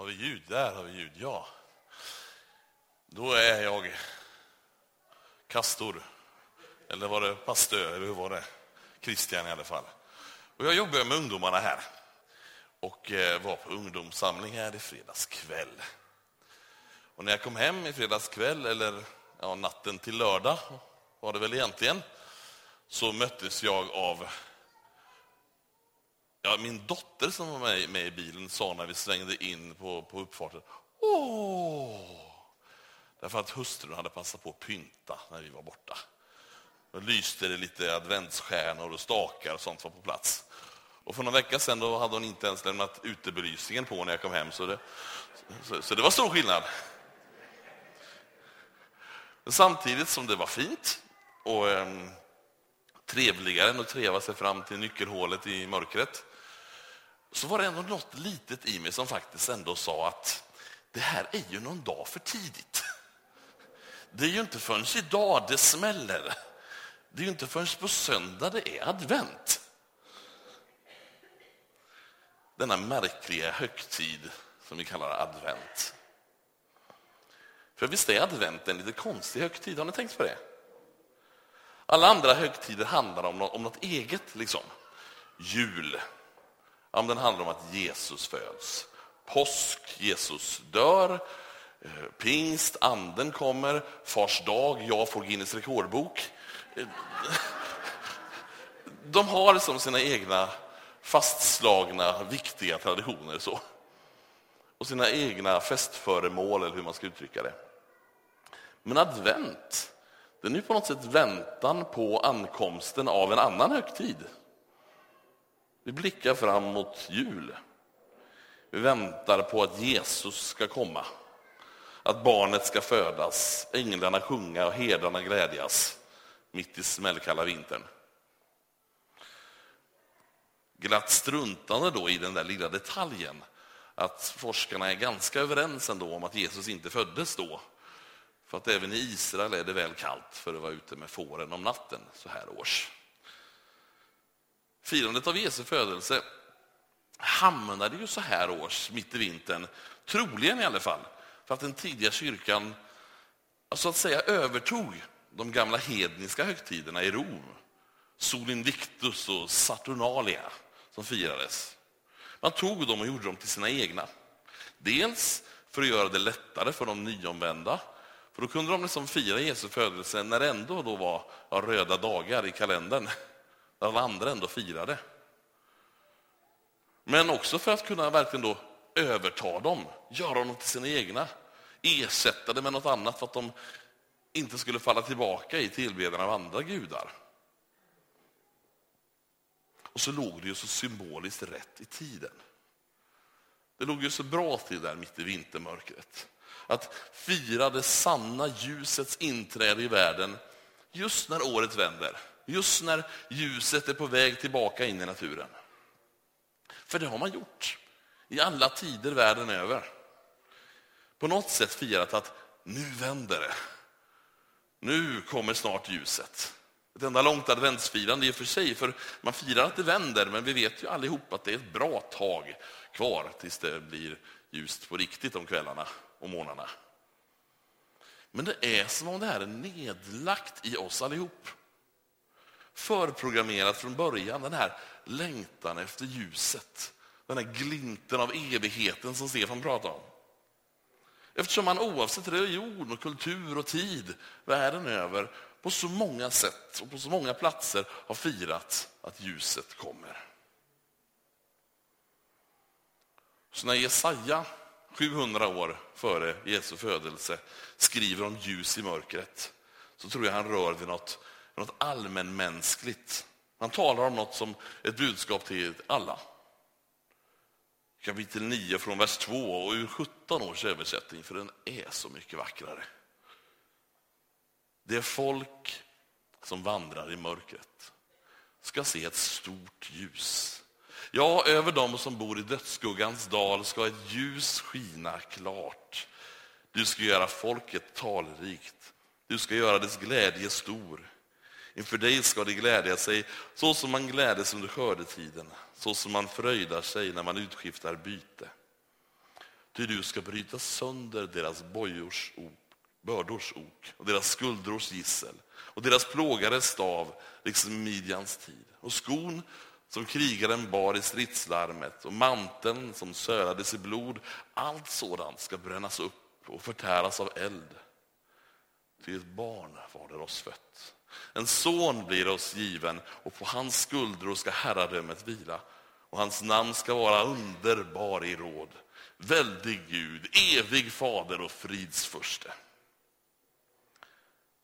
Har vi ljud? Där har vi ljud, ja. Då är jag kastor. Eller var det pastör, eller hur var det? Christian i alla fall. Och jag jobbar med ungdomarna här. Och eh, var på ungdomssamling här i fredags kväll. Och när jag kom hem i fredags kväll, eller ja, natten till lördag var det väl egentligen, så möttes jag av Ja, min dotter som var med, med i bilen sa när vi svängde in på, på uppfarten, åh! Därför att hustrun hade passat på att pynta när vi var borta. Då lyste det lite adventsstjärnor och stakar och sånt var på plats. Och för någon vecka sedan då hade hon inte ens lämnat utebelysningen på när jag kom hem, så det, så, så det var stor skillnad. Men samtidigt som det var fint och eh, trevligare än att treva sig fram till nyckelhålet i mörkret, så var det ändå något litet i mig som faktiskt ändå sa att det här är ju någon dag för tidigt. Det är ju inte förrän idag det smäller. Det är ju inte förrän på söndag det är advent. Denna märkliga högtid som vi kallar advent. För visst är advent en lite konstig högtid, har ni tänkt på det? Alla andra högtider handlar om något, om något eget. liksom. Jul, ja, den handlar om att Jesus föds. Påsk, Jesus dör. Eh, pingst, anden kommer. Fars dag, jag får Guinness rekordbok. Eh, de har som sina egna fastslagna, viktiga traditioner. så. Och sina egna festföremål, eller hur man ska uttrycka det. Men advent, den är på något sätt väntan på ankomsten av en annan högtid. Vi blickar fram mot jul. Vi väntar på att Jesus ska komma, att barnet ska födas, änglarna sjunga och herdarna glädjas mitt i smällkalla vintern. Glatt struntande då i den där lilla detaljen att forskarna är ganska överens ändå om att Jesus inte föddes då. För att även i Israel är det väl kallt för att vara ute med fåren om natten så här års. Firandet av Jesu födelse hamnade ju så här års, mitt i vintern, troligen i alla fall, för att den tidiga kyrkan så att säga övertog de gamla hedniska högtiderna i Rom. Sol Invictus och Saturnalia som firades. Man tog dem och gjorde dem till sina egna. Dels för att göra det lättare för de nyomvända, och då kunde de liksom fira Jesu födelse när det ändå då var ja, röda dagar i kalendern, när alla andra ändå firade. Men också för att kunna verkligen då överta dem, göra dem till sina egna, ersätta det med något annat för att de inte skulle falla tillbaka i tillbedjan av andra gudar. Och så låg det ju så symboliskt rätt i tiden. Det låg ju så bra till där mitt i vintermörkret. Att fira det sanna ljusets inträde i världen just när året vänder. Just när ljuset är på väg tillbaka in i naturen. För det har man gjort i alla tider världen över. På något sätt firat att nu vänder det. Nu kommer snart ljuset. Ett enda långt adventsfirande i och för sig, för man firar att det vänder, men vi vet ju allihop att det är ett bra tag kvar tills det blir ljust på riktigt om kvällarna och morgnarna. Men det är som om det här är nedlagt i oss allihop. Förprogrammerat från början, den här längtan efter ljuset. Den här glimten av evigheten som Stefan pratade om. Eftersom man oavsett religion, och kultur och tid världen över på så många sätt och på så många platser har firat att ljuset kommer. Så när Jesaja, 700 år före Jesu födelse, skriver om ljus i mörkret så tror jag han rör vid något, något allmänmänskligt. Han talar om något som ett budskap till alla. Kapitel 9 från vers 2 och ur 17 års översättning, för den är så mycket vackrare. Det folk som vandrar i mörkret ska se ett stort ljus. Ja, över dem som bor i dödsskuggans dal ska ett ljus skina klart. Du ska göra folket talrikt. Du ska göra dess glädje stor. Inför dig ska de glädja sig så som man glädes under skördetiden, så som man fröjdar sig när man utskiftar byte. Ty du ska bryta sönder deras bojors ok, bördors ok och deras skuldrors gissel och deras plågares stav, liksom Midjans tid. Och skon som krigaren bar i stridslarmet och manteln som sölades i blod, allt sådant ska brännas upp och förtäras av eld. Till ett barn var det oss fött. En son blir oss given och på hans skuldror ska herradömet vila och hans namn ska vara underbar i råd, väldig Gud, evig fader och fridsförste.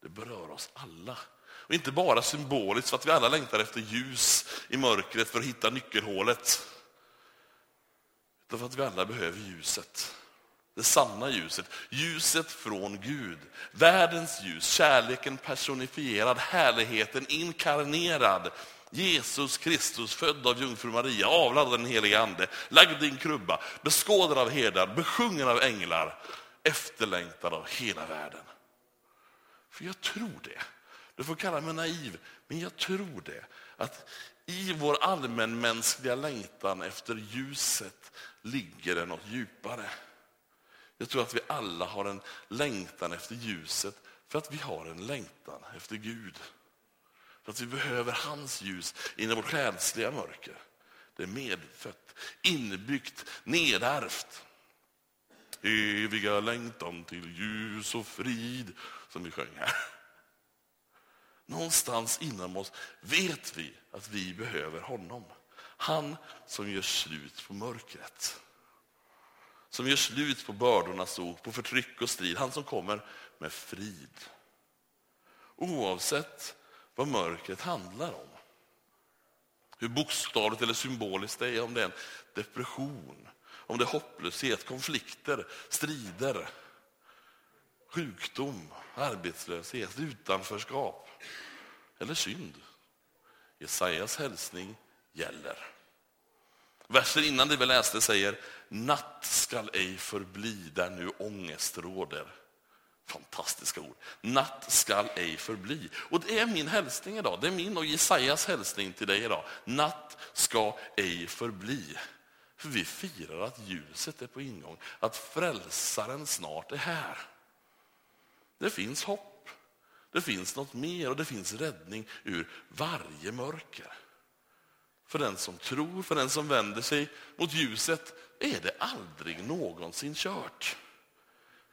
Det berör oss alla. Och inte bara symboliskt för att vi alla längtar efter ljus i mörkret för att hitta nyckelhålet. Utan för att vi alla behöver ljuset. Det sanna ljuset. Ljuset från Gud. Världens ljus, kärleken personifierad, härligheten inkarnerad. Jesus Kristus, född av jungfru Maria, avlad av den helige Ande, lagd i en krubba, beskådad av herdar, besjungen av änglar, efterlängtad av hela världen. För jag tror det. Du får kalla mig naiv, men jag tror det. Att i vår allmänmänskliga längtan efter ljuset ligger det något djupare. Jag tror att vi alla har en längtan efter ljuset för att vi har en längtan efter Gud. För att vi behöver hans ljus in i vårt själsliga mörker. Det är medfött, inbyggt, nedärvt. Eviga längtan till ljus och frid, som vi sjöng här. Någonstans inom oss vet vi att vi behöver honom. Han som gör slut på mörkret. Som gör slut på bördornas ok, på förtryck och strid. Han som kommer med frid. Oavsett vad mörkret handlar om. Hur bokstavligt eller symboliskt det är, om det är en depression, om det är hopplöshet, konflikter, strider, sjukdom, arbetslöshet, utanförskap eller synd. Jesajas hälsning gäller. Versen innan det vi läste säger, natt skall ej förbli där nu ångest råder. Fantastiska ord. Natt skall ej förbli. Och det är min hälsning idag. Det är min och Jesajas hälsning till dig idag. Natt ska ej förbli. För vi firar att ljuset är på ingång, att frälsaren snart är här. Det finns hopp, det finns något mer och det finns räddning ur varje mörker. För den som tror, för den som vänder sig mot ljuset är det aldrig någonsin kört.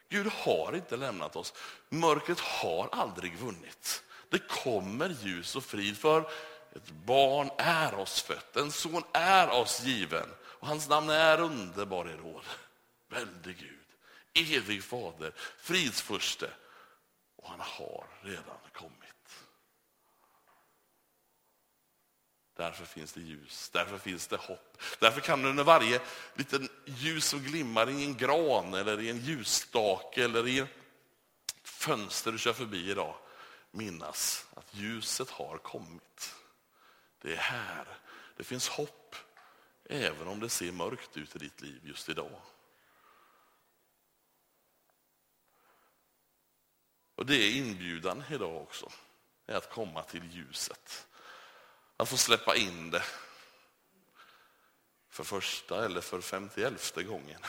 Gud har inte lämnat oss. Mörkret har aldrig vunnit. Det kommer ljus och frid för ett barn är oss fött, en son är oss given och hans namn är underbar i råd. Väldig Gud, evig fader, Fridsfurste och han har redan kommit. Därför finns det ljus, därför finns det hopp. Därför kan du när varje liten ljus som glimmar i en gran eller i en ljusstake eller i ett fönster du kör förbi idag minnas att ljuset har kommit. Det är här. Det finns hopp även om det ser mörkt ut i ditt liv just idag. Och det är inbjudan idag också, är att komma till ljuset. Att få släppa in det för första eller för femtioelfte gången.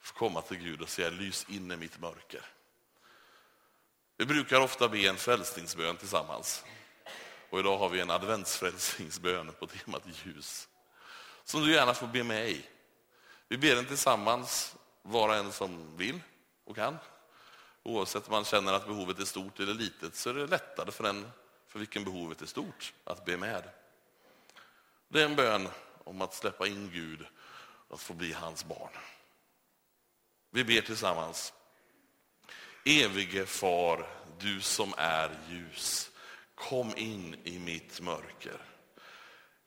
Få komma till Gud och säga lys in i mitt mörker. Vi brukar ofta be en frälsningsbön tillsammans. Och idag har vi en adventsfrälsningsbön på temat ljus. Som du gärna får be med i. Vi ber den tillsammans, var och en som vill och kan. Oavsett om man känner att behovet är stort eller litet så är det lättare för den för vilken behovet är stort att be med. Det är en bön om att släppa in Gud och att få bli hans barn. Vi ber tillsammans. Evige far, du som är ljus, kom in i mitt mörker.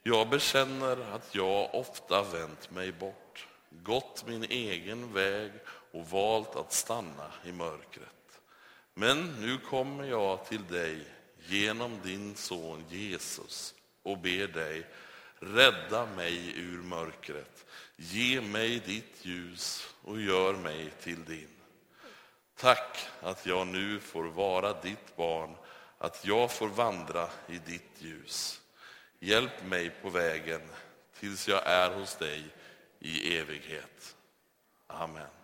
Jag bekänner att jag ofta vänt mig bort, gått min egen väg och valt att stanna i mörkret. Men nu kommer jag till dig genom din son Jesus och ber dig, rädda mig ur mörkret. Ge mig ditt ljus och gör mig till din. Tack att jag nu får vara ditt barn, att jag får vandra i ditt ljus. Hjälp mig på vägen tills jag är hos dig i evighet. Amen.